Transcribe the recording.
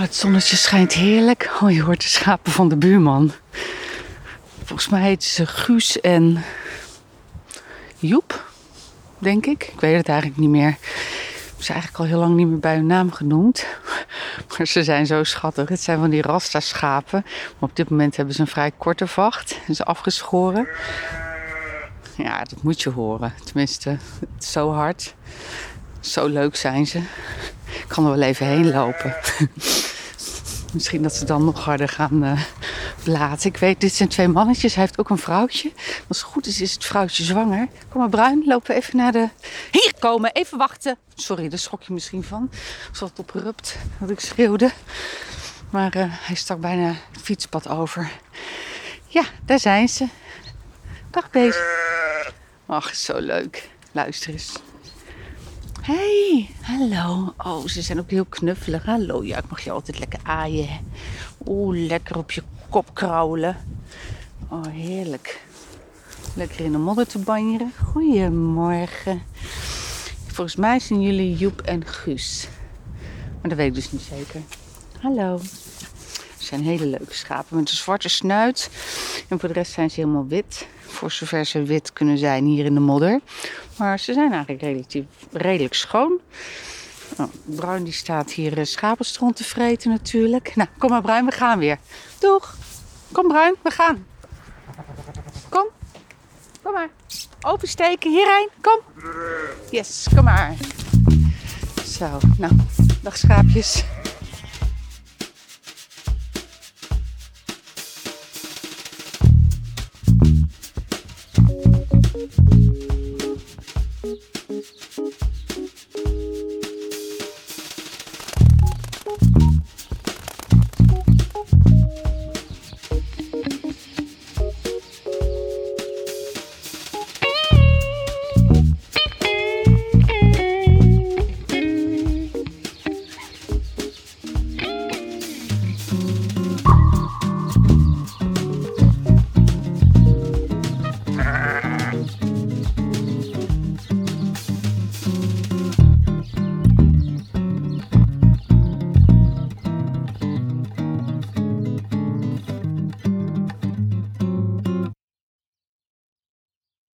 het zonnetje schijnt heerlijk. Oh, je hoort de schapen van de buurman. Volgens mij heten ze Guus en Joep, denk ik. Ik weet het eigenlijk niet meer. Ze zijn eigenlijk al heel lang niet meer bij hun naam genoemd. Maar ze zijn zo schattig. Het zijn van die Rasta-schapen. Maar op dit moment hebben ze een vrij korte vacht. Ze is afgeschoren. Ja, dat moet je horen. Tenminste, het is zo hard. Zo leuk zijn ze. Ik kan er wel even heen lopen. Misschien dat ze dan nog harder gaan uh, blaten. Ik weet, dit zijn twee mannetjes. Hij heeft ook een vrouwtje. Als het goed is, is het vrouwtje zwanger. Kom maar, Bruin, lopen we even naar de... Hier komen, even wachten. Sorry, daar schrok je misschien van. Als het oprupt dat ik schreeuwde. Maar uh, hij stak bijna het fietspad over. Ja, daar zijn ze. Dag, beest. Ach, zo leuk. Luister eens. Hey, hallo. Oh, ze zijn ook heel knuffelig. Hallo, ja, ik mag je altijd lekker aaien. Oeh, lekker op je kop krauwelen. Oh, heerlijk. Lekker in de modder te banjeren. Goedemorgen. Volgens mij zijn jullie Joep en Guus. Maar dat weet ik dus niet zeker. Hallo. Het zijn hele leuke schapen met een zwarte snuit. En voor de rest zijn ze helemaal wit. Voor zover ze wit kunnen zijn hier in de modder. Maar ze zijn eigenlijk relatief, redelijk schoon. Oh, Bruin die staat hier uh, schapenstront te vreten natuurlijk. Nou, kom maar Bruin, we gaan weer. Doeg! Kom Bruin, we gaan. Kom. Kom maar. Opensteken, hierheen. Kom. Yes, kom maar. Zo, nou, dag schaapjes. Música